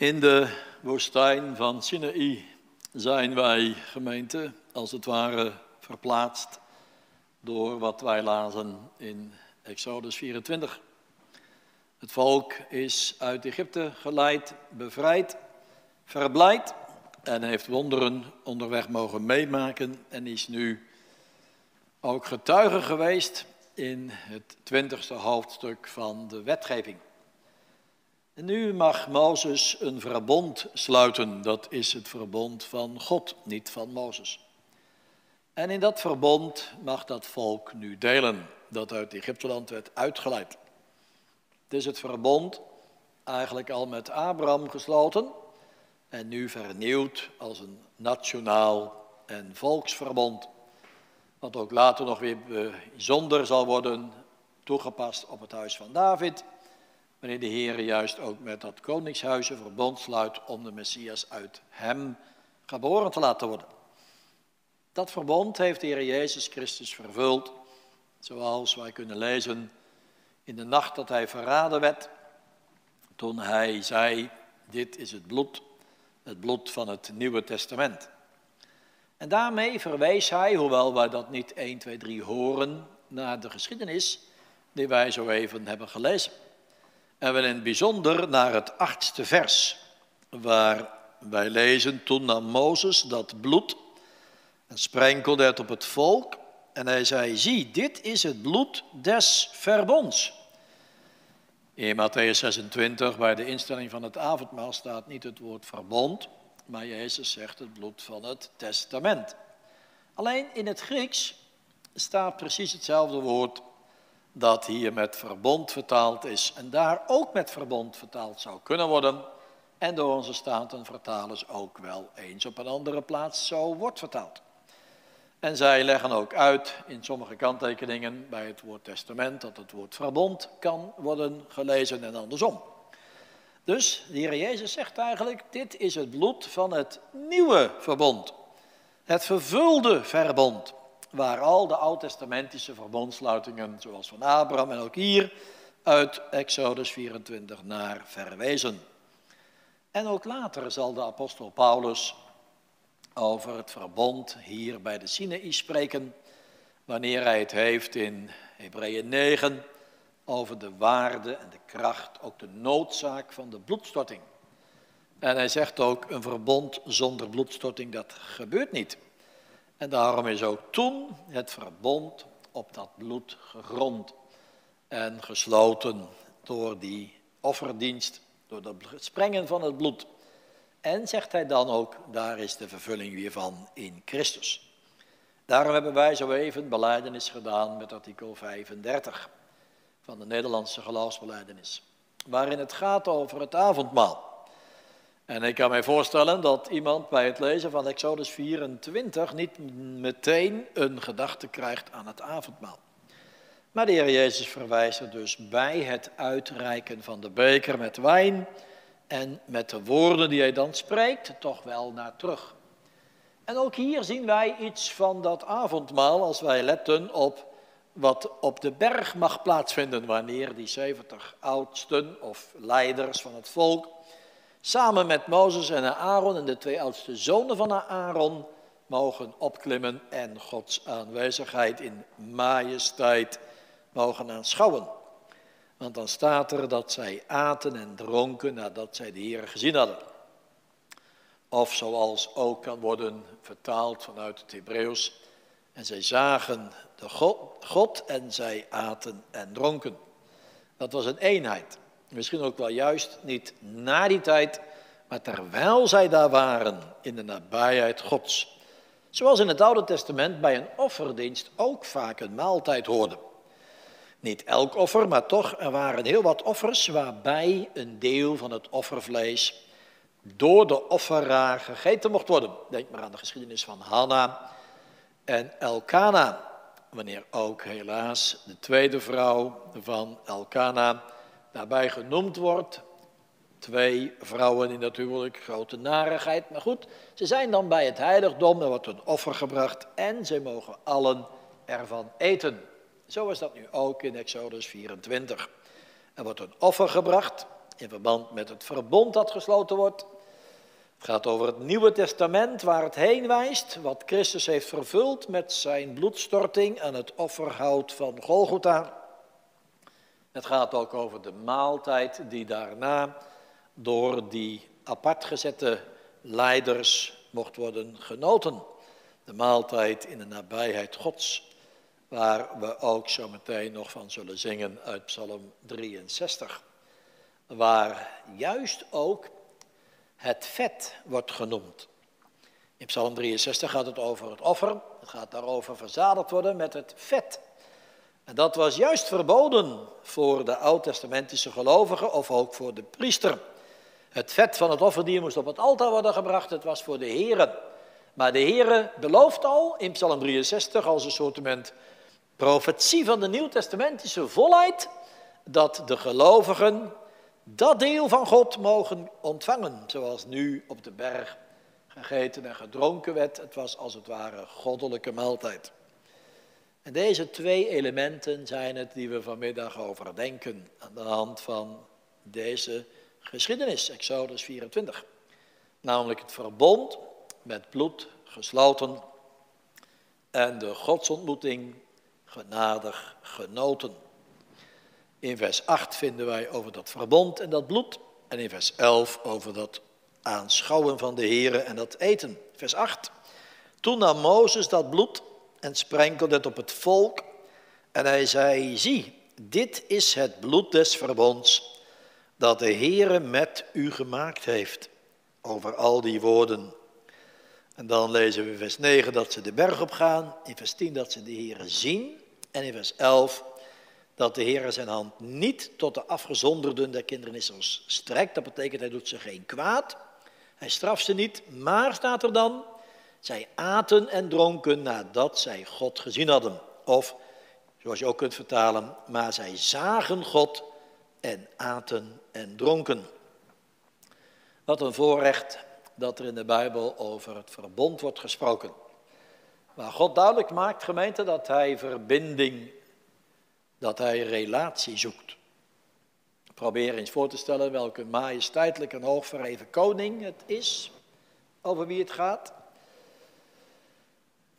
In de woestijn van Sinaï zijn wij, gemeente, als het ware verplaatst door wat wij lazen in Exodus 24. Het volk is uit Egypte geleid, bevrijd, verblijd en heeft wonderen onderweg mogen meemaken en is nu ook getuige geweest in het twintigste hoofdstuk van de wetgeving. Nu mag Mozes een verbond sluiten. Dat is het verbond van God, niet van Mozes. En in dat verbond mag dat volk nu delen, dat uit Egypteland werd uitgeleid. Het is het verbond eigenlijk al met Abraham gesloten en nu vernieuwd als een nationaal en volksverbond. Wat ook later nog weer bijzonder zal worden toegepast op het huis van David wanneer de Heer juist ook met dat koningshuis een verbond sluit om de Messias uit hem geboren te laten worden. Dat verbond heeft de Heer Jezus Christus vervuld, zoals wij kunnen lezen in de nacht dat hij verraden werd, toen hij zei, dit is het bloed, het bloed van het Nieuwe Testament. En daarmee verwees hij, hoewel wij dat niet 1, 2, 3 horen, naar de geschiedenis die wij zo even hebben gelezen. En wel in het bijzonder naar het achtste vers, waar wij lezen, toen nam Mozes dat bloed en sprenkelde het op het volk. En hij zei, zie, dit is het bloed des verbonds. In Matthäus 26, bij de instelling van het avondmaal, staat niet het woord verbond, maar Jezus zegt het bloed van het testament. Alleen in het Grieks staat precies hetzelfde woord dat hier met verbond vertaald is en daar ook met verbond vertaald zou kunnen worden. En door onze statenvertalers ook wel eens op een andere plaats zo wordt vertaald. En zij leggen ook uit in sommige kanttekeningen bij het woord testament dat het woord verbond kan worden gelezen en andersom. Dus de Heer Jezus zegt eigenlijk, dit is het bloed van het nieuwe verbond. Het vervulde verbond waar al de oud-testamentische verbondsluitingen, zoals van Abraham en ook hier, uit Exodus 24 naar verwezen. En ook later zal de apostel Paulus over het verbond hier bij de Sinaï spreken, wanneer hij het heeft in Hebreeën 9 over de waarde en de kracht, ook de noodzaak van de bloedstorting. En hij zegt ook, een verbond zonder bloedstorting, dat gebeurt niet. En daarom is ook toen het verbond op dat bloed gegrond en gesloten door die offerdienst, door het sprengen van het bloed. En zegt hij dan ook, daar is de vervulling weer van in Christus. Daarom hebben wij zo even beleidenis gedaan met artikel 35 van de Nederlandse geloofsbeleidenis, waarin het gaat over het avondmaal. En ik kan mij voorstellen dat iemand bij het lezen van Exodus 24 niet meteen een gedachte krijgt aan het avondmaal. Maar de Heer Jezus verwijst er dus bij het uitreiken van de beker met wijn en met de woorden die hij dan spreekt, toch wel naar terug. En ook hier zien wij iets van dat avondmaal als wij letten op wat op de berg mag plaatsvinden wanneer die 70 oudsten of leiders van het volk samen met Mozes en Aaron en de twee oudste zonen van Aaron mogen opklimmen en Gods aanwezigheid in majesteit mogen aanschouwen. Want dan staat er dat zij aten en dronken nadat zij de Heer gezien hadden. Of zoals ook kan worden vertaald vanuit het Hebreeuws. En zij zagen de God, God en zij aten en dronken. Dat was een eenheid. Misschien ook wel juist niet na die tijd, maar terwijl zij daar waren in de nabijheid Gods. Zoals in het Oude Testament bij een offerdienst ook vaak een maaltijd hoorde. Niet elk offer, maar toch, er waren heel wat offers waarbij een deel van het offervlees door de offeraar gegeten mocht worden. Denk maar aan de geschiedenis van Hanna en Elkana. Wanneer ook helaas de tweede vrouw van Elkana daarbij genoemd wordt. Twee vrouwen in natuurlijk, grote narigheid. Maar goed, ze zijn dan bij het heiligdom, er wordt een offer gebracht en ze mogen allen ervan eten. Zo is dat nu ook in Exodus 24. Er wordt een offer gebracht in verband met het verbond dat gesloten wordt. Het gaat over het Nieuwe Testament waar het heen wijst, wat Christus heeft vervuld met zijn bloedstorting aan het offerhout van Golgotha. Het gaat ook over de maaltijd die daarna door die apart gezette leiders mocht worden genoten. De maaltijd in de nabijheid Gods, waar we ook zo meteen nog van zullen zingen uit Psalm 63. Waar juist ook het vet wordt genoemd. In Psalm 63 gaat het over het offer, het gaat daarover verzadigd worden met het vet. Dat was juist verboden voor de oud-testamentische gelovigen of ook voor de priester. Het vet van het offerdier moest op het altaar worden gebracht, het was voor de heren. Maar de Heere belooft al in Psalm 63 als een soort profetie van de nieuw-testamentische volheid dat de gelovigen dat deel van God mogen ontvangen, zoals nu op de berg gegeten en gedronken werd. Het was als het ware goddelijke maaltijd. En deze twee elementen zijn het die we vanmiddag overdenken aan de hand van deze geschiedenis, Exodus 24. Namelijk het verbond met bloed gesloten en de godsontmoeting genadig genoten. In vers 8 vinden wij over dat verbond en dat bloed. En in vers 11 over dat aanschouwen van de Here en dat eten. Vers 8. Toen nam Mozes dat bloed en sprenkelde het op het volk. En hij zei, zie, dit is het bloed des verbonds dat de Heere met u gemaakt heeft. Over al die woorden. En dan lezen we in vers 9 dat ze de berg op gaan. In vers 10 dat ze de Heere zien. En in vers 11 dat de Heer zijn hand niet tot de afgezonderden der kinderen Israëls strekt. Dat betekent, hij doet ze geen kwaad. Hij straft ze niet, maar staat er dan, zij aten en dronken nadat zij God gezien hadden. Of, zoals je ook kunt vertalen, maar zij zagen God en aten en dronken. Wat een voorrecht dat er in de Bijbel over het verbond wordt gesproken. Waar God duidelijk maakt, gemeente, dat hij verbinding dat hij relatie zoekt. Probeer eens voor te stellen welke majesteitelijke en hoogverheven koning het is over wie het gaat.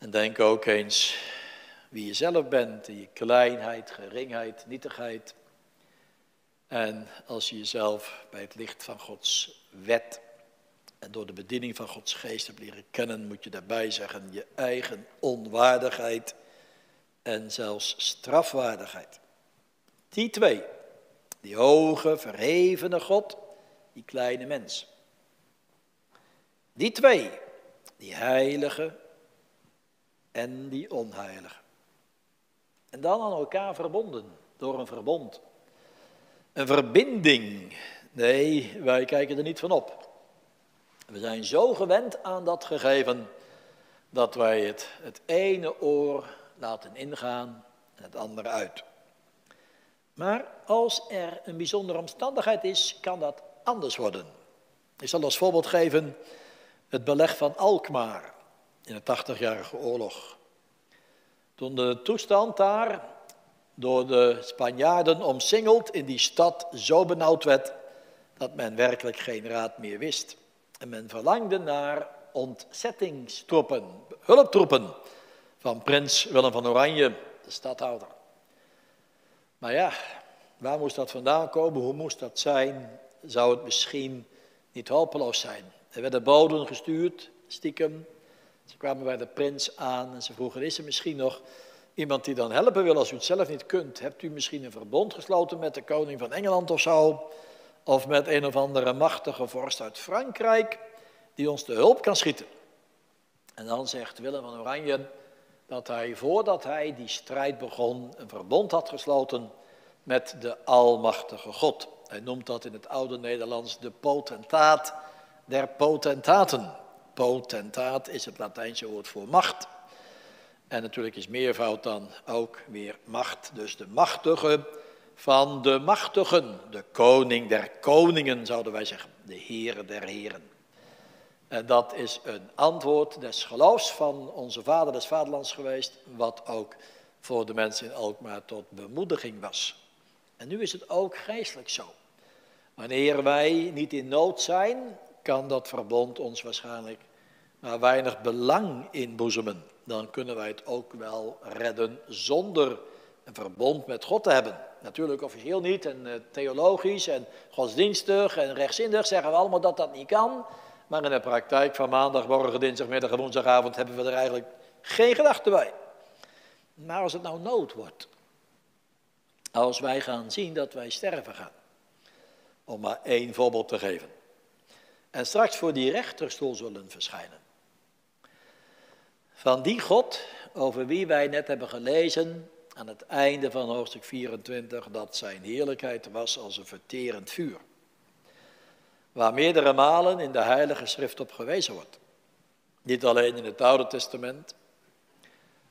En denk ook eens wie je zelf bent, in je kleinheid, geringheid, nietigheid. En als je jezelf bij het licht van Gods wet en door de bediening van Gods geest hebt leren kennen, moet je daarbij zeggen je eigen onwaardigheid en zelfs strafwaardigheid. Die twee, die hoge, verhevene God, die kleine mens. Die twee, die heilige en die onheilige. En dan aan elkaar verbonden door een verbond. Een verbinding. Nee, wij kijken er niet van op. We zijn zo gewend aan dat gegeven dat wij het, het ene oor laten ingaan en het andere uit. Maar als er een bijzondere omstandigheid is, kan dat anders worden. Ik zal als voorbeeld geven het beleg van Alkmaar in de 80-jarige oorlog. Toen de toestand daar door de Spanjaarden omsingeld in die stad zo benauwd werd dat men werkelijk geen raad meer wist. En men verlangde naar ontzettingstroepen, hulptroepen van prins Willem van Oranje, de stadhouder. Maar ja, waar moest dat vandaan komen? Hoe moest dat zijn? Zou het misschien niet hopeloos zijn? Er werden boden gestuurd, stiekem. Ze kwamen bij de prins aan en ze vroegen, is er misschien nog iemand die dan helpen wil als u het zelf niet kunt? Hebt u misschien een verbond gesloten met de koning van Engeland of zo? Of met een of andere machtige vorst uit Frankrijk die ons te hulp kan schieten? En dan zegt Willem van Oranje dat hij voordat hij die strijd begon een verbond had gesloten met de Almachtige God. Hij noemt dat in het oude Nederlands de potentaat der potentaten. Potentaat is het Latijnse woord voor macht. En natuurlijk is meervoud dan ook weer macht. Dus de machtige van de machtigen. De koning der koningen zouden wij zeggen. De heren der heren. En dat is een antwoord des geloofs van onze vader des vaderlands geweest. Wat ook voor de mensen in Alkmaar tot bemoediging was. En nu is het ook geestelijk zo. Wanneer wij niet in nood zijn, kan dat verbond ons waarschijnlijk maar weinig belang inboezemen. Dan kunnen wij het ook wel redden zonder een verbond met God te hebben. Natuurlijk officieel niet en eh, theologisch en godsdienstig en rechtzinnig zeggen we allemaal dat dat niet kan. Maar in de praktijk van maandag, morgen, dinsdagmiddag en woensdagavond hebben we er eigenlijk geen gedachte bij. Maar als het nou nood wordt, als wij gaan zien dat wij sterven gaan, om maar één voorbeeld te geven, en straks voor die rechterstoel zullen verschijnen. Van die God, over wie wij net hebben gelezen, aan het einde van hoofdstuk 24, dat zijn heerlijkheid was als een verterend vuur. Waar meerdere malen in de Heilige Schrift op gewezen wordt. Niet alleen in het Oude Testament,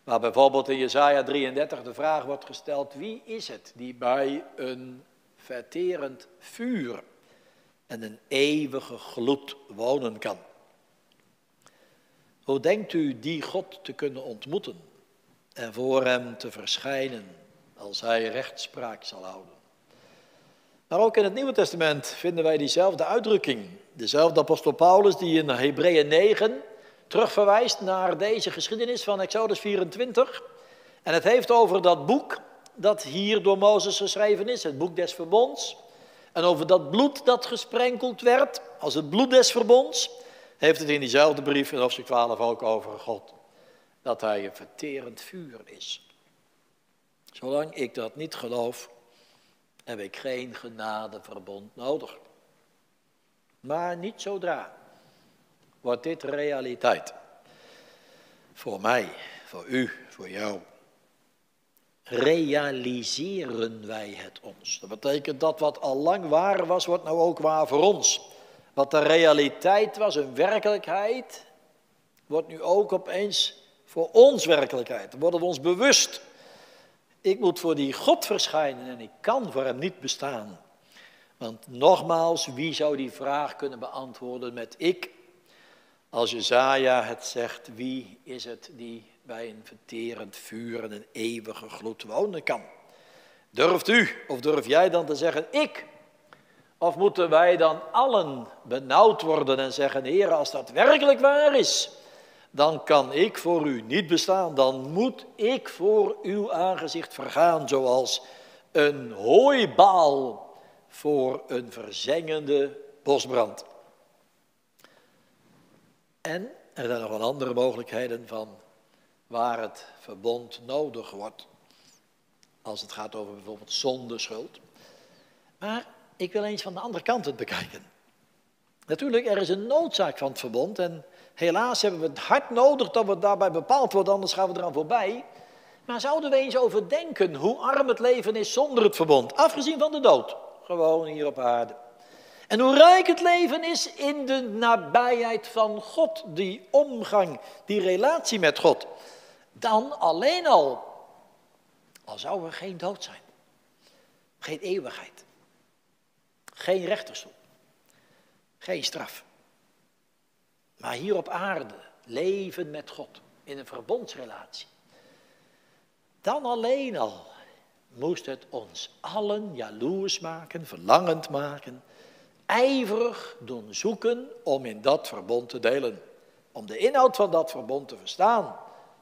maar bijvoorbeeld in Jesaja 33 de vraag wordt gesteld, wie is het die bij een verterend vuur en een eeuwige gloed wonen kan? Hoe denkt u die God te kunnen ontmoeten en voor hem te verschijnen als hij rechtspraak zal houden? Maar ook in het Nieuwe Testament vinden wij diezelfde uitdrukking. Dezelfde apostel Paulus die in Hebreeën 9 terugverwijst naar deze geschiedenis van Exodus 24. En het heeft over dat boek dat hier door Mozes geschreven is, het boek des verbonds. En over dat bloed dat gesprenkeld werd, als het bloed des verbonds, heeft het in diezelfde brief in hoofdstuk 12 ook over God. Dat hij een verterend vuur is. Zolang ik dat niet geloof, heb ik geen genadeverbond nodig. Maar niet zodra wordt dit realiteit. Voor mij, voor u, voor jou. Realiseren wij het ons. Dat betekent dat wat al lang waar was, wordt nou ook waar voor ons. Wat de realiteit was, een werkelijkheid, wordt nu ook opeens voor ons werkelijkheid. Dan worden we ons bewust. Ik moet voor die God verschijnen en ik kan voor hem niet bestaan. Want nogmaals, wie zou die vraag kunnen beantwoorden met ik? Als Jezaja het zegt, wie is het die bij een verterend vuur en een eeuwige gloed wonen kan? Durft u of durf jij dan te zeggen, ik? Of moeten wij dan allen benauwd worden en zeggen, Heer, als dat werkelijk waar is, dan kan ik voor u niet bestaan. Dan moet ik voor uw aangezicht vergaan, zoals een hooibaal voor een verzengende bosbrand. En er zijn nog wel andere mogelijkheden van waar het verbond nodig wordt. Als het gaat over bijvoorbeeld zonde, schuld. Maar ik wil eens van de andere kant het bekijken. Natuurlijk, er is een noodzaak van het verbond. En helaas hebben we het hard nodig dat we daarbij bepaald worden, anders gaan we eraan voorbij. Maar zouden we eens overdenken hoe arm het leven is zonder het verbond? Afgezien van de dood. Gewoon hier op aarde. En hoe rijk het leven is in de nabijheid van God, die omgang, die relatie met God. Dan alleen al, al zou er geen dood zijn, geen eeuwigheid, geen rechterstoel, geen straf. Maar hier op aarde leven met God in een verbondsrelatie. Dan alleen al moest het ons allen jaloers maken, verlangend maken ijverig doen zoeken om in dat verbond te delen. Om de inhoud van dat verbond te verstaan.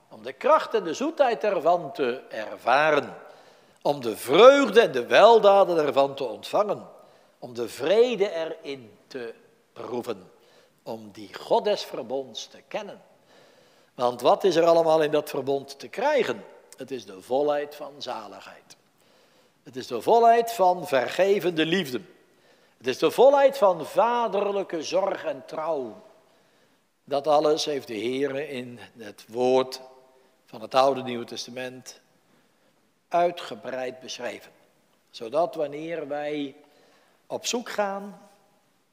Om de kracht en de zoetheid ervan te ervaren. Om de vreugde en de weldaden ervan te ontvangen. Om de vrede erin te proeven. Om die God te kennen. Want wat is er allemaal in dat verbond te krijgen? Het is de volheid van zaligheid. Het is de volheid van vergevende liefde. Het is de volheid van vaderlijke zorg en trouw. Dat alles heeft de Heer in het woord van het Oude Nieuwe Testament uitgebreid beschreven. Zodat wanneer wij op zoek gaan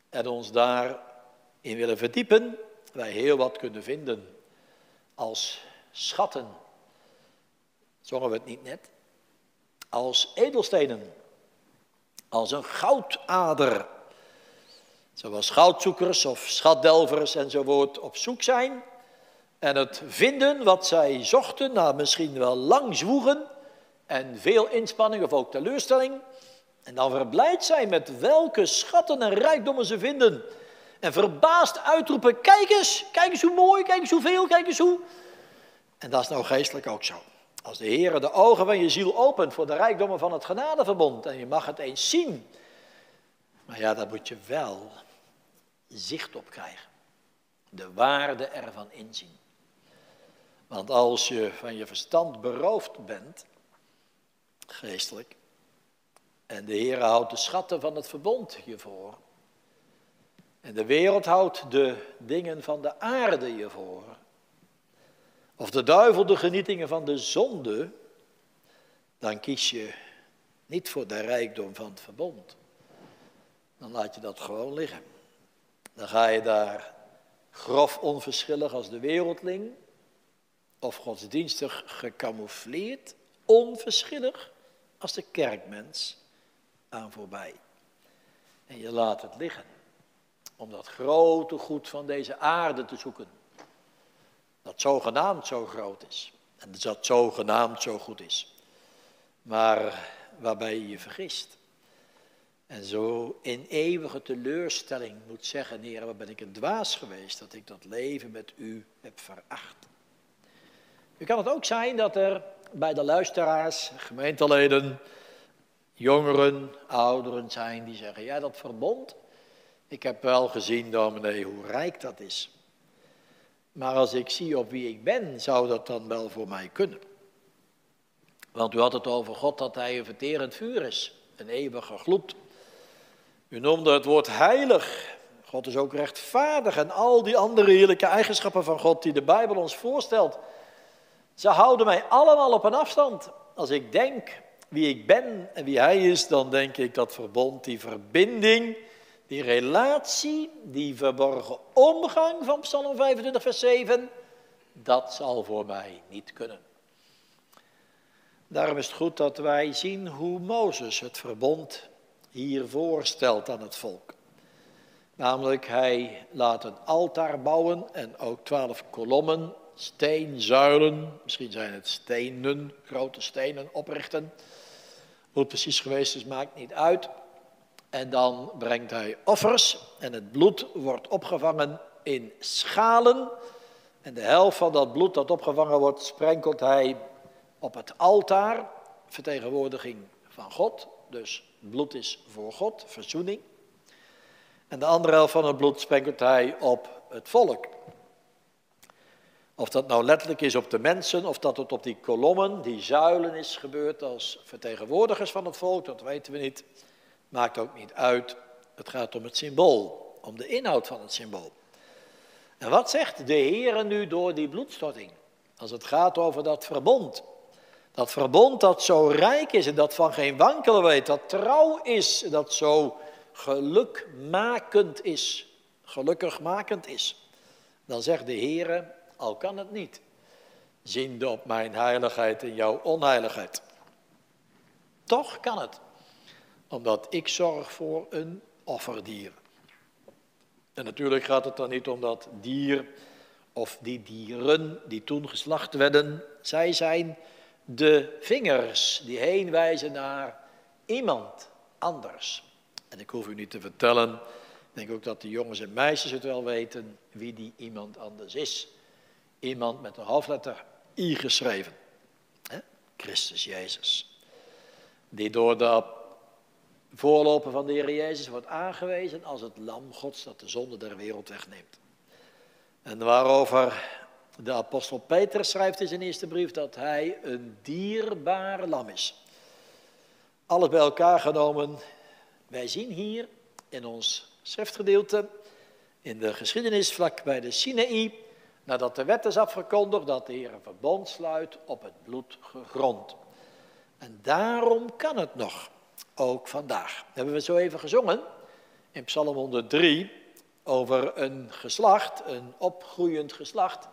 en ons daarin willen verdiepen, wij heel wat kunnen vinden als schatten. Zongen we het niet net? Als edelstenen als een goudader. Zoals goudzoekers of schatdelvers enzovoort op zoek zijn en het vinden wat zij zochten, na misschien wel lang zwoegen en veel inspanning of ook teleurstelling, En dan verblijd zijn met welke schatten en rijkdommen ze vinden. En verbaasd uitroepen, kijk eens, kijk eens hoe mooi, kijk eens hoeveel, kijk eens hoe. En dat is nou geestelijk ook zo. Als de Heer de ogen van je ziel opent voor de rijkdommen van het genadeverbond en je mag het eens zien. Maar ja, daar moet je wel zicht op krijgen. De waarde ervan inzien. Want als je van je verstand beroofd bent, geestelijk, en de Heer houdt de schatten van het verbond je voor, en de wereld houdt de dingen van de aarde je voor, of de duivel de genietingen van de zonde, dan kies je niet voor de rijkdom van het verbond. Dan laat je dat gewoon liggen. Dan ga je daar grof onverschillig als de wereldling, of godsdienstig gecamoufleerd, onverschillig als de kerkmens aan voorbij. En je laat het liggen om dat grote goed van deze aarde te zoeken. Dat zogenaamd zo groot is. En dat zogenaamd zo goed is. Maar waarbij je je vergist. En zo in eeuwige teleurstelling moet zeggen, Heer, waar ben ik een dwaas geweest dat ik dat leven met u heb veracht. Nu kan het ook zijn dat er bij de luisteraars, gemeenteleden, jongeren, ouderen zijn die zeggen, ja dat verbond, ik heb wel gezien dominee hoe rijk dat is. Maar als ik zie op wie ik ben, zou dat dan wel voor mij kunnen. Want u had het over God dat hij een verterend vuur is, een eeuwige gloed. U noemde het woord heilig. God is ook rechtvaardig en al die andere heerlijke eigenschappen van God die de Bijbel ons voorstelt. Ze houden mij allemaal op een afstand. Als ik denk wie ik ben en wie Hij is, dan denk ik dat verbond, die verbinding, die relatie, die verborgen omgang van Psalm 25, vers 7, dat zal voor mij niet kunnen. Daarom is het goed dat wij zien hoe Mozes het verbond hier voorstelt aan het volk. Namelijk, hij laat een altaar bouwen en ook twaalf kolommen, steenzuilen, misschien zijn het stenen, grote stenen oprichten. Hoe het precies geweest is, maakt niet uit. En dan brengt hij offers en het bloed wordt opgevangen in schalen. En de helft van dat bloed dat opgevangen wordt, sprenkelt hij op het altaar, vertegenwoordiging van God. Dus bloed is voor God, verzoening. En de andere helft van het bloed sprenkelt hij op het volk. Of dat nou letterlijk is op de mensen, of dat het op die kolommen, die zuilen is gebeurd als vertegenwoordigers van het volk, dat weten we niet. Maakt ook niet uit. Het gaat om het symbool, om de inhoud van het symbool. En wat zegt de Heer nu door die bloedstorting? Als het gaat over dat verbond. Dat verbond dat zo rijk is en dat van geen wankelen weet, dat trouw is, dat zo gelukmakend is, gelukkigmakend is. Dan zegt de Heer, al kan het niet, ziende op mijn heiligheid en jouw onheiligheid. Toch kan het omdat ik zorg voor een offerdier. En natuurlijk gaat het dan niet om dat dier of die dieren die toen geslacht werden. Zij zijn de vingers die heen wijzen naar iemand anders. En ik hoef u niet te vertellen, ik denk ook dat de jongens en meisjes het wel weten, wie die iemand anders is. Iemand met een hoofdletter I geschreven. Christus Jezus. Die door de voorloper van de Heer Jezus wordt aangewezen als het lam Gods dat de zonde der wereld wegneemt. En waarover de apostel Peter schrijft in zijn eerste brief dat hij een dierbaar lam is. Alles bij elkaar genomen, wij zien hier in ons schriftgedeelte, in de geschiedenis vlak bij de Sinaï, nadat de wet is afgekondigd, dat de Heer een verbond sluit op het bloed gegrond. En daarom kan het nog ook vandaag. Hebben we zo even gezongen in Psalm 103 over een geslacht, een opgroeiend geslacht,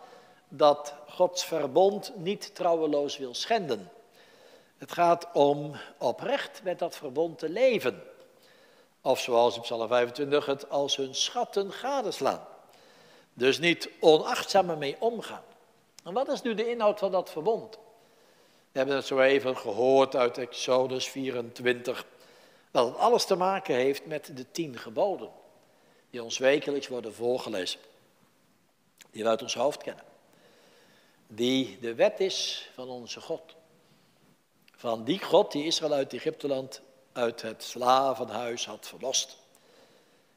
dat Gods verbond niet trouweloos wil schenden. Het gaat om oprecht met dat verbond te leven. Of zoals in Psalm 25 het als hun schatten gadeslaan. Dus niet onachtzaam ermee omgaan. En wat is nu de inhoud van dat verbond? We hebben het zo even gehoord uit Exodus 24, Dat het alles te maken heeft met de tien geboden, die ons wekelijks worden voorgelezen, die we uit ons hoofd kennen, die de wet is van onze God. Van die God die Israël uit Egypteland, uit het slavenhuis had verlost.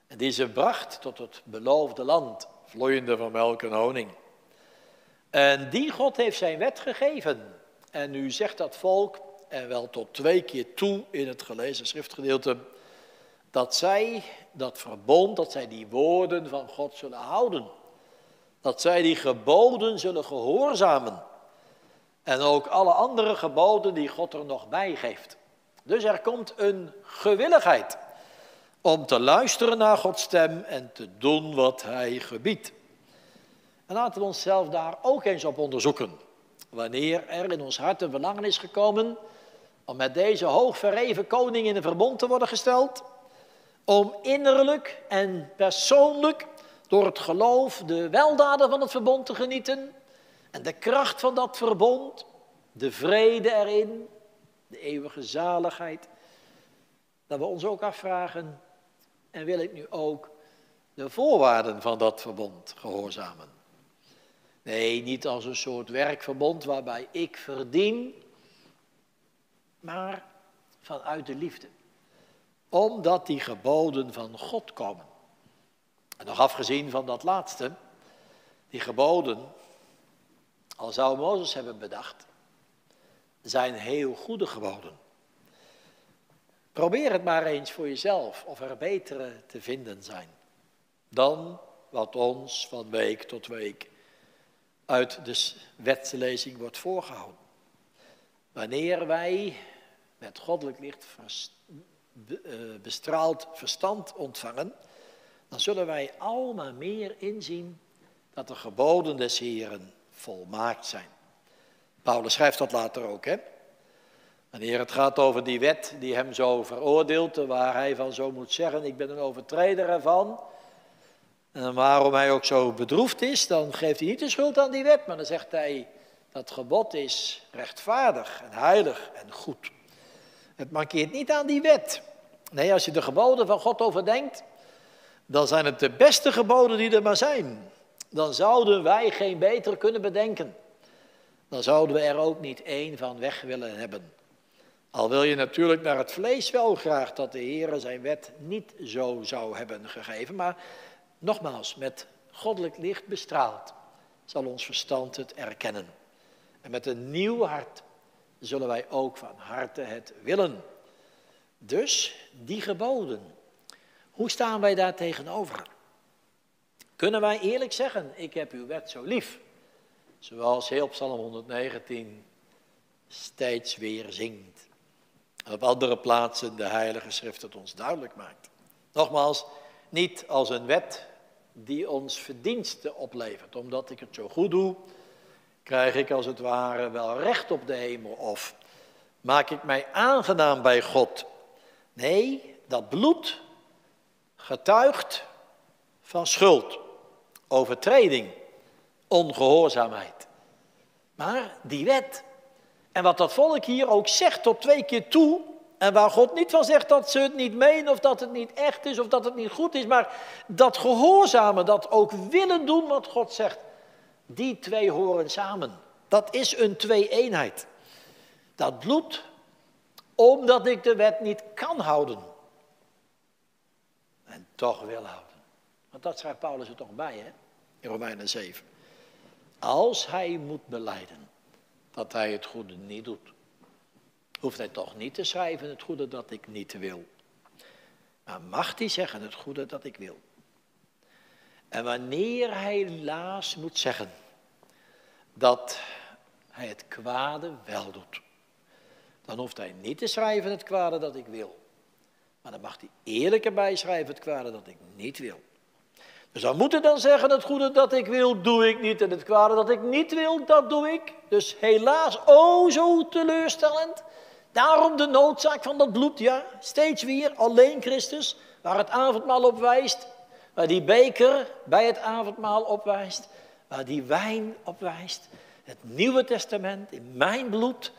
En die ze bracht tot het beloofde land, vloeiende van melk en honing. En die God heeft zijn wet gegeven. En nu zegt dat volk, en wel tot twee keer toe in het gelezen schriftgedeelte, dat zij dat verbond, dat zij die woorden van God zullen houden. Dat zij die geboden zullen gehoorzamen. En ook alle andere geboden die God er nog bij geeft. Dus er komt een gewilligheid om te luisteren naar Gods stem en te doen wat Hij gebiedt. En laten we onszelf daar ook eens op onderzoeken. Wanneer er in ons hart een verlangen is gekomen om met deze hoogverreven koning in een verbond te worden gesteld, om innerlijk en persoonlijk door het geloof de weldaden van het verbond te genieten en de kracht van dat verbond, de vrede erin, de eeuwige zaligheid, dat we ons ook afvragen, en wil ik nu ook de voorwaarden van dat verbond gehoorzamen? Nee, niet als een soort werkverbond waarbij ik verdien, maar vanuit de liefde. Omdat die geboden van God komen. En nog afgezien van dat laatste, die geboden, al zou Mozes hebben bedacht, zijn heel goede geboden. Probeer het maar eens voor jezelf of er betere te vinden zijn dan wat ons van week tot week uit de wetslezing wordt voorgehouden. Wanneer wij met goddelijk licht eh, bestraald verstand ontvangen, dan zullen wij allemaal meer inzien dat de geboden des Heren volmaakt zijn. Paulus schrijft dat later ook, hè? Wanneer het gaat over die wet die hem zo veroordeelt, waar hij van zo moet zeggen, ik ben een overtreder ervan. En waarom hij ook zo bedroefd is, dan geeft hij niet de schuld aan die wet, maar dan zegt hij, dat gebod is rechtvaardig en heilig en goed. Het markeert niet aan die wet. Nee, als je de geboden van God overdenkt, dan zijn het de beste geboden die er maar zijn. Dan zouden wij geen beter kunnen bedenken. Dan zouden we er ook niet één van weg willen hebben. Al wil je natuurlijk naar het vlees wel graag dat de Heer zijn wet niet zo zou hebben gegeven, maar nogmaals, met goddelijk licht bestraald zal ons verstand het erkennen. En met een nieuw hart zullen wij ook van harte het willen. Dus die geboden, hoe staan wij daar tegenover? Kunnen wij eerlijk zeggen, ik heb uw wet zo lief, zoals heel Psalm 119 steeds weer zingt op andere plaatsen de Heilige Schrift het ons duidelijk maakt. Nogmaals, niet als een wet die ons verdiensten oplevert. Omdat ik het zo goed doe, krijg ik als het ware wel recht op de hemel of maak ik mij aangenaam bij God. Nee, dat bloed getuigt van schuld, overtreding, ongehoorzaamheid. Maar die wet en wat dat volk hier ook zegt tot twee keer toe, en waar God niet van zegt dat ze het niet menen of dat het niet echt is of dat het niet goed is, maar dat gehoorzamen, dat ook willen doen wat God zegt, die twee horen samen. Dat is een twee-eenheid. Dat bloed, omdat ik de wet niet kan houden. En toch wil houden. Want dat schrijft Paulus er toch bij, hè? In Romeinen 7. Als hij moet beleiden dat hij het goede niet doet. Hoeft hij toch niet te schrijven het goede dat ik niet wil. Maar mag hij zeggen het goede dat ik wil. En wanneer hij helaas moet zeggen dat hij het kwade wel doet, dan hoeft hij niet te schrijven het kwade dat ik wil. Maar dan mag hij eerlijk erbij schrijven het kwade dat ik niet wil. Dus dan moet hij dan zeggen, het goede dat ik wil, doe ik niet. En het kwade dat ik niet wil, dat doe ik. Dus helaas, oh zo teleurstellend. Daarom de noodzaak van dat bloed, ja. Steeds weer, alleen Christus, waar het avondmaal op wijst. Waar die beker bij het avondmaal op wijst. Waar die wijn op wijst. Het Nieuwe Testament in mijn bloed.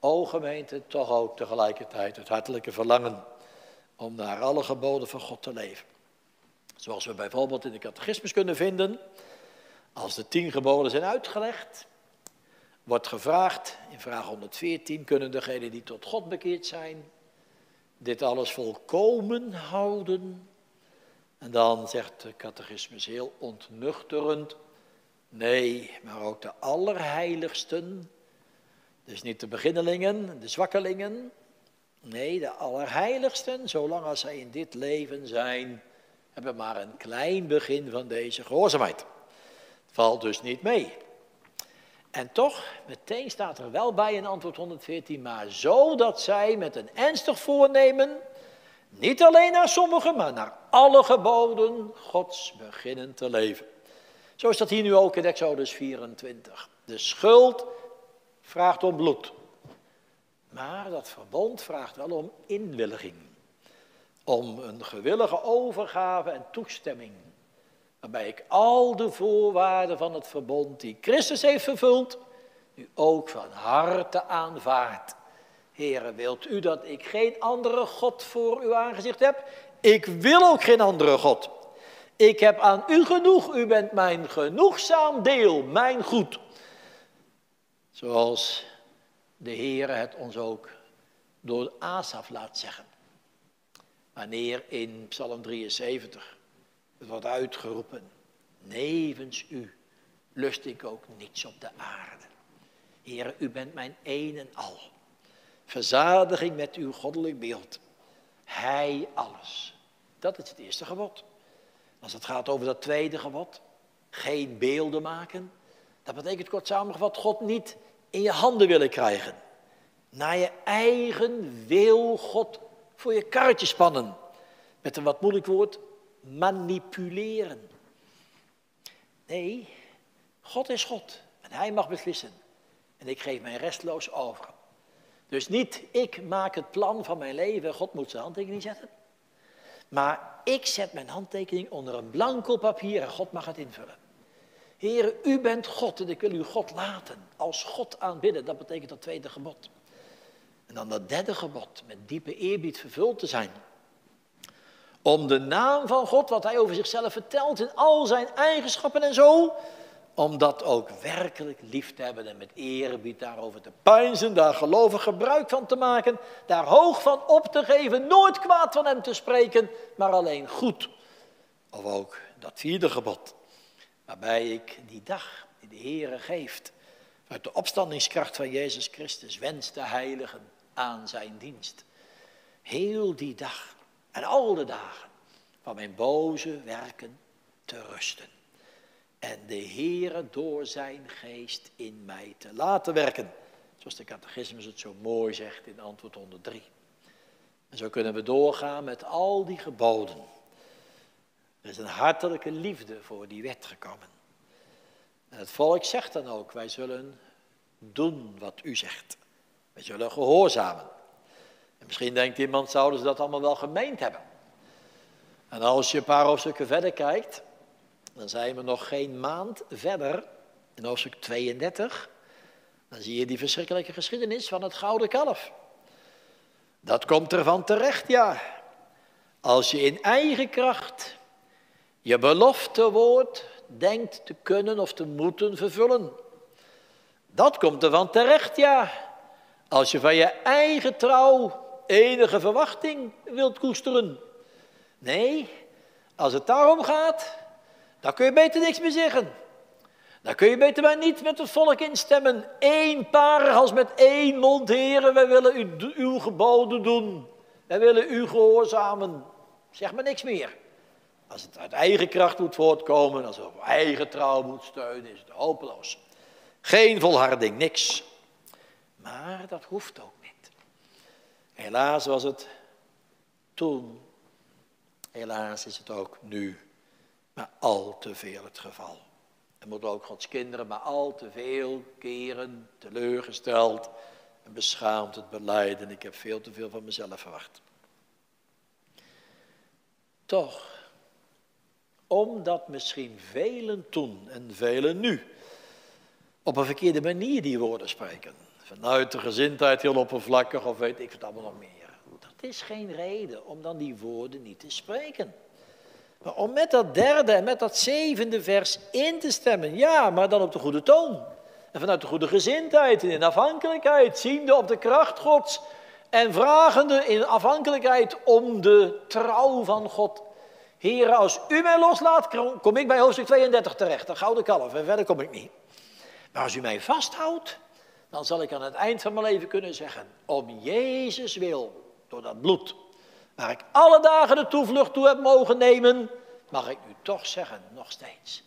O gemeente, toch ook tegelijkertijd het hartelijke verlangen om naar alle geboden van God te leven. Zoals we bijvoorbeeld in de catechismus kunnen vinden, als de tien geboden zijn uitgelegd, wordt gevraagd in vraag 114, kunnen degenen die tot God bekeerd zijn, dit alles volkomen houden? En dan zegt de catechismus heel ontnuchterend, nee, maar ook de allerheiligsten, dus niet de beginnelingen, de zwakkelingen, nee, de allerheiligsten, zolang als zij in dit leven zijn, hebben maar een klein begin van deze gehoorzaamheid. Het valt dus niet mee. En toch, meteen staat er wel bij in antwoord 114, maar zo dat zij met een ernstig voornemen, niet alleen naar sommigen, maar naar alle geboden Gods beginnen te leven. Zo is dat hier nu ook in Exodus 24. De schuld vraagt om bloed. Maar dat verbond vraagt wel om inwilliging. Om een gewillige overgave en toestemming. Waarbij ik al de voorwaarden van het verbond die Christus heeft vervuld, nu ook van harte aanvaard. Heren, wilt u dat ik geen andere God voor uw aangezicht heb? Ik wil ook geen andere God. Ik heb aan u genoeg, u bent mijn genoegzaam deel, mijn goed. Zoals de Heer het ons ook door Asaf laat zeggen. Wanneer in Psalm 73 het wordt uitgeroepen, nevens u lust ik ook niets op de aarde. Heer, u bent mijn een en al. Verzadiging met uw goddelijk beeld. Hij alles. Dat is het eerste gebod. Als het gaat over dat tweede gebod, geen beelden maken, dat betekent kort samengevat God niet in je handen willen krijgen. Naar je eigen wil God voor je karretje spannen. Met een wat moeilijk woord, manipuleren. Nee, God is God en Hij mag beslissen. En ik geef mij restloos over. Dus niet ik maak het plan van mijn leven, God moet zijn handtekening zetten. Maar ik zet mijn handtekening onder een blanco papier en God mag het invullen. Heer, u bent God en ik wil u God laten. Als God aanbidden, dat betekent dat tweede gebod. En dan dat derde gebod, met diepe eerbied vervuld te zijn. Om de naam van God, wat hij over zichzelf vertelt in al zijn eigenschappen en zo, om dat ook werkelijk lief te hebben en met eerbied daarover te pijnzen, daar gelovig gebruik van te maken, daar hoog van op te geven, nooit kwaad van hem te spreken, maar alleen goed. Of ook dat vierde gebod, waarbij ik die dag die de Heere geeft, uit de opstandingskracht van Jezus Christus wens te heiligen aan zijn dienst. Heel die dag en al de dagen van mijn boze werken te rusten en de Heere door zijn geest in mij te laten werken. Zoals de catechismus het zo mooi zegt in antwoord 103. En zo kunnen we doorgaan met al die geboden. Er is een hartelijke liefde voor die wet gekomen. En het volk zegt dan ook, wij zullen doen wat u zegt. Wij zullen gehoorzamen. En misschien denkt iemand, zouden ze dat allemaal wel gemeend hebben? En als je een paar hoofdstukken verder kijkt, dan zijn we nog geen maand verder, in hoofdstuk 32. Dan zie je die verschrikkelijke geschiedenis van het gouden kalf. Dat komt ervan terecht, ja. Als je in eigen kracht je belofte woord denkt te kunnen of te moeten vervullen. Dat komt ervan terecht, ja. Als je van je eigen trouw enige verwachting wilt koesteren. Nee, als het daarom gaat, dan kun je beter niks meer zeggen. Dan kun je beter maar niet met het volk instemmen. Eén paar als met één mond, heren, wij willen uw geboden doen. Wij willen u gehoorzamen. Zeg maar niks meer. Als het uit eigen kracht moet voortkomen, als het op eigen trouw moet steunen, is het hopeloos. Geen volharding, niks. Maar dat hoeft ook niet. Helaas was het toen. Helaas is het ook nu maar al te veel het geval. En moeten ook Gods kinderen maar al te veel keren teleurgesteld en beschaamd het beleiden. Ik heb veel te veel van mezelf verwacht. Toch, omdat misschien velen toen en velen nu op een verkeerde manier die woorden spreken. Vanuit de gezindheid heel oppervlakkig of weet ik het allemaal nog meer. Dat is geen reden om dan die woorden niet te spreken. Maar om met dat derde en met dat zevende vers in te stemmen, ja, maar dan op de goede toon. En vanuit de goede gezindheid en in afhankelijkheid, ziende op de kracht Gods en vragende in afhankelijkheid om de trouw van God. Heren, als u mij loslaat, kom ik bij hoofdstuk 32 terecht, de gouden kalf, en verder kom ik niet. Maar als u mij vasthoudt, dan zal ik aan het eind van mijn leven kunnen zeggen, om Jezus wil, door dat bloed, waar ik alle dagen de toevlucht toe heb mogen nemen, mag ik u toch zeggen, nog steeds,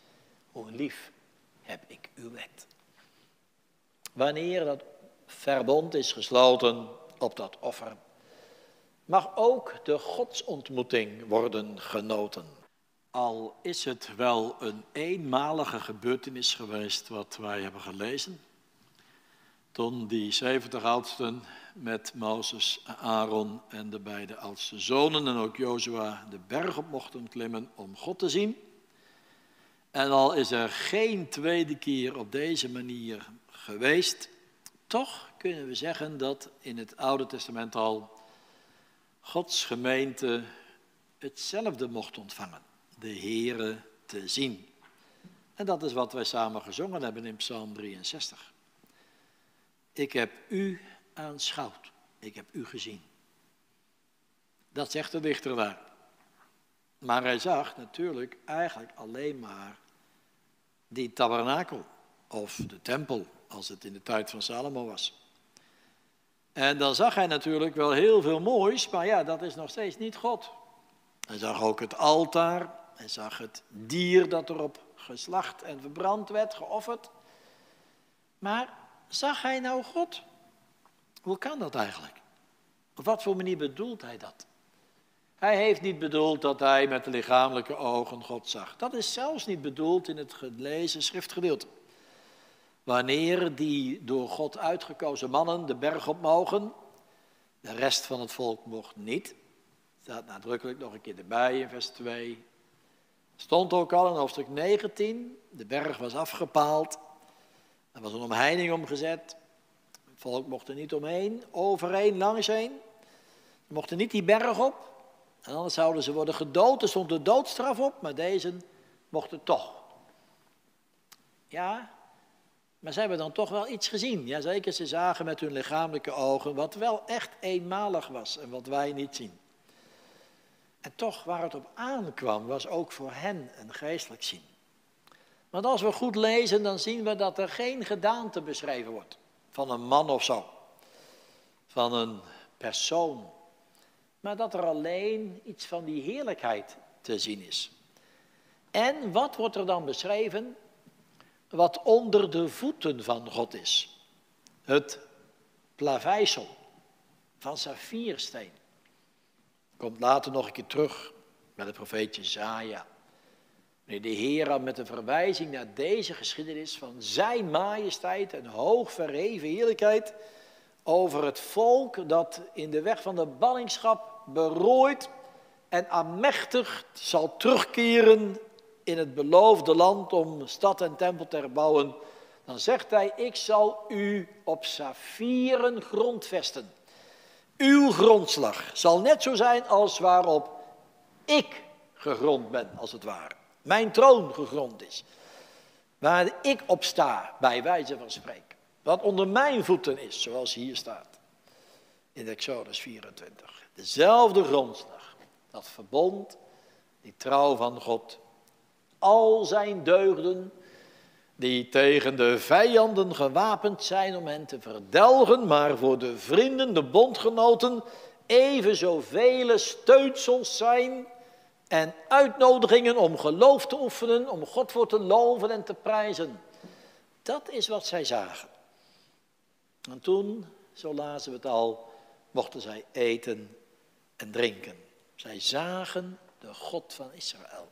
hoe lief heb ik uw wet. Wanneer dat verbond is gesloten op dat offer, mag ook de godsontmoeting worden genoten. Al is het wel een eenmalige gebeurtenis geweest wat wij hebben gelezen, die 70 oudsten met Mozes, Aaron en de beide oudste zonen en ook Jozua de berg op mochten klimmen om God te zien. En al is er geen tweede keer op deze manier geweest, toch kunnen we zeggen dat in het Oude Testament al Gods gemeente hetzelfde mocht ontvangen, de Here te zien. En dat is wat wij samen gezongen hebben in Psalm 63. Ik heb u aanschouwd, ik heb u gezien. Dat zegt de dichter daar. Maar hij zag natuurlijk eigenlijk alleen maar die tabernakel of de tempel, als het in de tijd van Salomo was. En dan zag hij natuurlijk wel heel veel moois, maar ja, dat is nog steeds niet God. Hij zag ook het altaar, hij zag het dier dat erop geslacht en verbrand werd, geofferd. Maar zag hij nou God? Hoe kan dat eigenlijk? Op wat voor manier bedoelt hij dat? Hij heeft niet bedoeld dat hij met de lichamelijke ogen God zag. Dat is zelfs niet bedoeld in het gelezen schriftgedeelte. Wanneer die door God uitgekozen mannen de berg op mogen, de rest van het volk mocht niet. Staat nadrukkelijk nog een keer erbij in vers 2. Stond ook al in hoofdstuk 19, de berg was afgepaald. Er was een omheining omgezet. Het volk mocht er niet omheen, overheen, langsheen. Ze mochten niet die berg op. En anders zouden ze worden gedood. Er stond de doodstraf op, maar deze mochten toch. Ja, maar ze hebben dan toch wel iets gezien. Jazeker, ze zagen met hun lichamelijke ogen wat wel echt eenmalig was en wat wij niet zien. En toch, waar het op aankwam, was ook voor hen een geestelijk zien. Want als we goed lezen, dan zien we dat er geen gedaante beschreven wordt. Van een man of zo. Van een persoon. Maar dat er alleen iets van die heerlijkheid te zien is. En wat wordt er dan beschreven? wat onder de voeten van God is. Het plaveisel van saffiersteen. Komt later nog een keer terug met het profeetje Zaja. De Heer met een verwijzing naar deze geschiedenis van zijn majesteit en hoog verheven heerlijkheid over het volk dat in de weg van de ballingschap berooid en aanmächtig zal terugkeren in het beloofde land om stad en tempel te herbouwen, dan zegt hij, ik zal u op saffieren grondvesten. Uw grondslag zal net zo zijn als waarop ik gegrond ben, als het ware. Mijn troon gegrond is. Waar ik op sta, bij wijze van spreken. Wat onder mijn voeten is, zoals hier staat. In Exodus 24. Dezelfde grondslag. Dat verbond, die trouw van God al zijn deugden, die tegen de vijanden gewapend zijn om hen te verdelgen, maar voor de vrienden, de bondgenoten, even zoveel steunsels zijn en uitnodigingen om geloof te oefenen, om God voor te loven en te prijzen. Dat is wat zij zagen. En toen, zo lazen we het al, mochten zij eten en drinken. Zij zagen de God van Israël.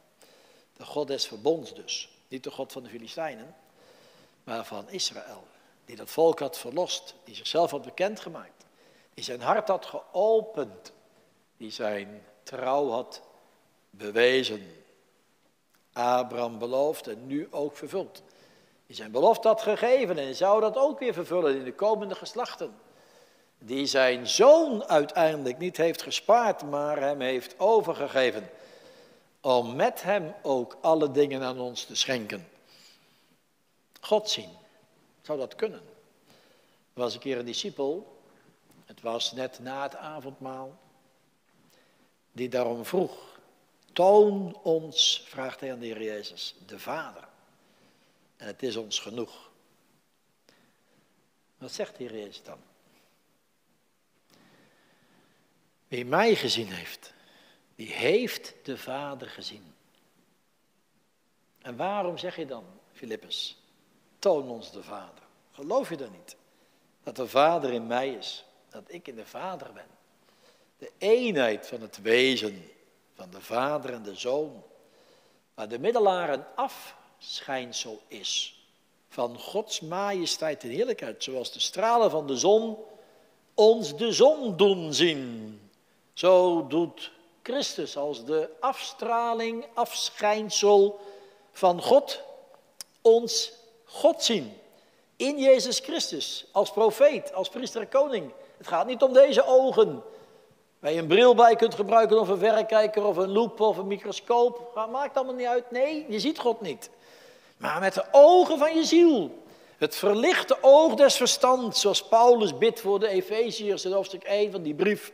De God des verbonds dus. Niet de God van de Filistijnen, maar van Israël. Die dat volk had verlost, die zichzelf had bekendgemaakt. Die zijn hart had geopend. Die zijn trouw had bewezen. Abraham beloofd en nu ook vervuld. Die zijn belofte had gegeven en zou dat ook weer vervullen in de komende geslachten. die zijn zoon uiteindelijk niet heeft gespaard, maar hem heeft overgegeven, om met hem ook alle dingen aan ons te schenken. God zien, zou dat kunnen? Er was een keer een discipel, het was net na het avondmaal, die daarom vroeg, toon ons, vraagt hij aan de Heer Jezus, de Vader. En het is ons genoeg. Wat zegt de Heer Jezus dan? Wie mij gezien heeft, die heeft de Vader gezien. En waarom zeg je dan, Filippus, toon ons de Vader? Geloof je dan niet? Dat de Vader in mij is, dat ik in de Vader ben. De eenheid van het wezen van de Vader en de Zoon. Waar de middelaar een afschijnsel is van Gods majesteit en heerlijkheid. Zoals de stralen van de zon ons de zon doen zien. Zo doet Christus als de afstraling, afschijnsel van God ons God zien. In Jezus Christus, als profeet, als priester en koning. Het gaat niet om deze ogen, waar je een bril bij kunt gebruiken of een verrekijker of een loep of een microscoop. Maakt allemaal niet uit. Nee, je ziet God niet. Maar met de ogen van je ziel. Het verlichte oog des verstands, zoals Paulus bidt voor de Efeziërs in hoofdstuk 1 van die brief.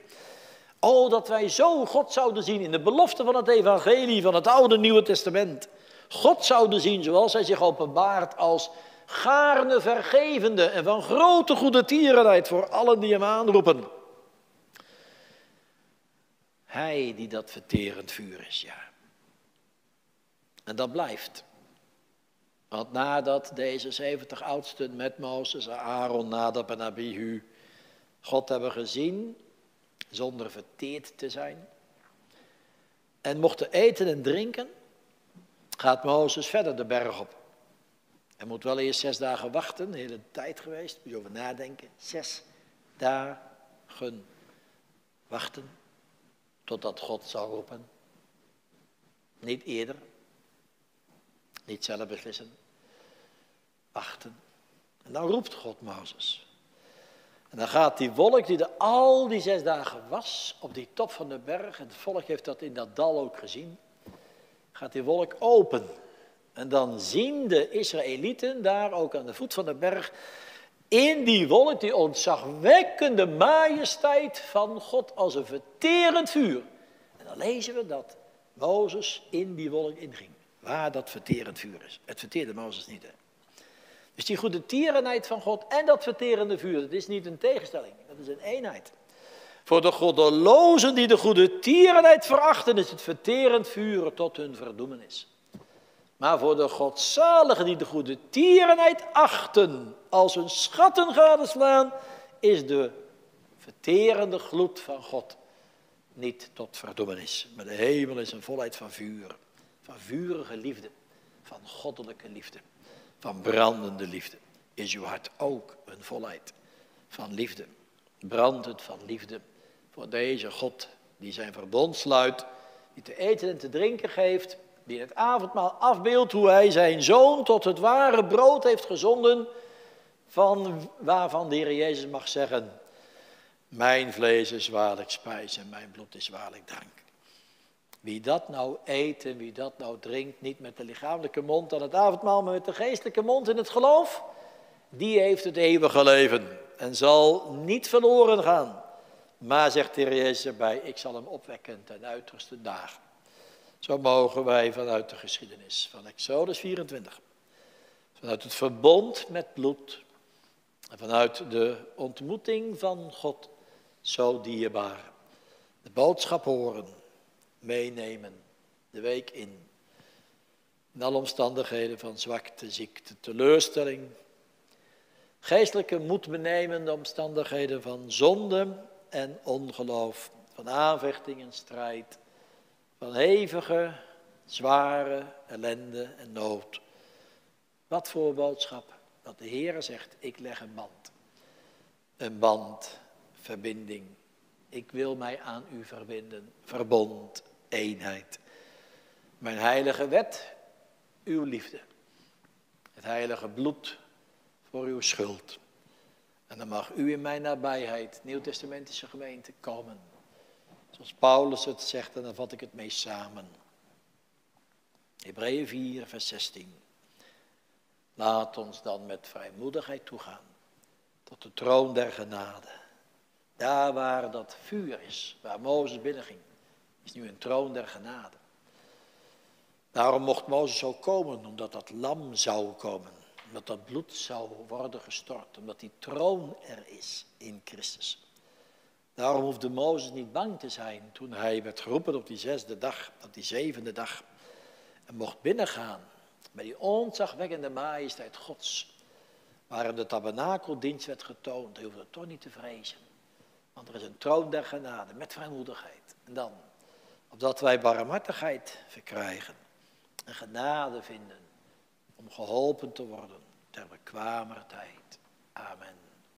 Oh, dat wij zo God zouden zien in de belofte van het evangelie van het Oude Nieuwe Testament. God zouden zien zoals hij zich openbaart als gaarne vergevende en van grote goede tierenheid voor allen die hem aanroepen. Hij die dat verterend vuur is, ja. En dat blijft. Want nadat deze 70 oudsten met Mozes, Aaron, Nadab en Abihu God hebben gezien, zonder verteerd te zijn, en mochten eten en drinken, gaat Mozes verder de berg op. Hij moet wel eerst zes dagen wachten, een hele tijd geweest, moet je over nadenken. Zes dagen wachten, totdat God zal roepen. Niet eerder, niet zelf beslissen, wachten. En dan roept God Mozes. En dan gaat die wolk die er al die zes dagen was, op die top van de berg, en het volk heeft dat in dat dal ook gezien, gaat die wolk open. En dan zien de Israëlieten daar ook aan de voet van de berg, in die wolk die ontzagwekkende majesteit van God als een verterend vuur. En dan lezen we dat Mozes in die wolk inging, waar dat verterend vuur is. Het verteerde Mozes niet. Dus die goede tierenheid van God en dat verterende vuur, dat is niet een tegenstelling, dat is een eenheid. Voor de goddelozen die de goede tierenheid verachten, is het verterend vuur tot hun verdoemenis. Maar voor de godzaligen die de goede tierenheid achten, als hun schatten gadeslaan, is de verterende gloed van God niet tot verdoemenis. Maar de hemel is een volheid van vuur, van vurige liefde, van goddelijke liefde van brandende liefde. Is uw hart ook een volheid van liefde? Brandt het van liefde voor deze God die zijn verbond sluit, die te eten en te drinken geeft, die het avondmaal afbeeldt hoe hij zijn zoon tot het ware brood heeft gezonden, van, waarvan de Heer Jezus mag zeggen, mijn vlees is waarlijk spijs en mijn bloed is waarlijk drank. Wie dat nou eet en wie dat nou drinkt, niet met de lichamelijke mond aan het avondmaal, maar met de geestelijke mond in het geloof, die heeft het eeuwige leven en zal niet verloren gaan. Maar zegt de Heer Jezus erbij, ik zal hem opwekken ten uiterste dagen. Zo mogen wij vanuit de geschiedenis van Exodus 24, vanuit het verbond met bloed en vanuit de ontmoeting van God zo dierbaar de boodschap horen meenemen de week in. In alle omstandigheden van zwakte, ziekte, teleurstelling. Geestelijke moedbenemende omstandigheden van zonde en ongeloof. Van aanvechting en strijd. Van hevige, zware ellende en nood. Wat voor boodschap? Dat de Heer zegt, ik leg een band. Een band, verbinding. Ik wil mij aan u verbinden, verbond, eenheid. Mijn heilige wet, uw liefde. Het heilige bloed voor uw schuld. En dan mag u in mijn nabijheid, Nieuw-Testamentische gemeente, komen. Zoals Paulus het zegt, en dan vat ik het mee samen. Hebreeën 4, vers 16. Laat ons dan met vrijmoedigheid toegaan tot de troon der genade. Daar waar dat vuur is, waar Mozes binnenging, is nu een troon der genade. Daarom mocht Mozes ook komen, omdat dat lam zou komen. Omdat dat bloed zou worden gestort. Omdat die troon er is in Christus. Daarom hoefde Mozes niet bang te zijn toen hij werd geroepen op die zesde dag, op die zevende dag. En mocht binnengaan bij die ontzagwekkende majesteit Gods. Waarin de tabernakeldienst werd getoond. Hij hoefde toch niet te vrezen. Want er is een troon der genade met vrijmoedigheid. En dan, opdat wij barmhartigheid verkrijgen en genade vinden om geholpen te worden ter bekwamer tijd. Amen.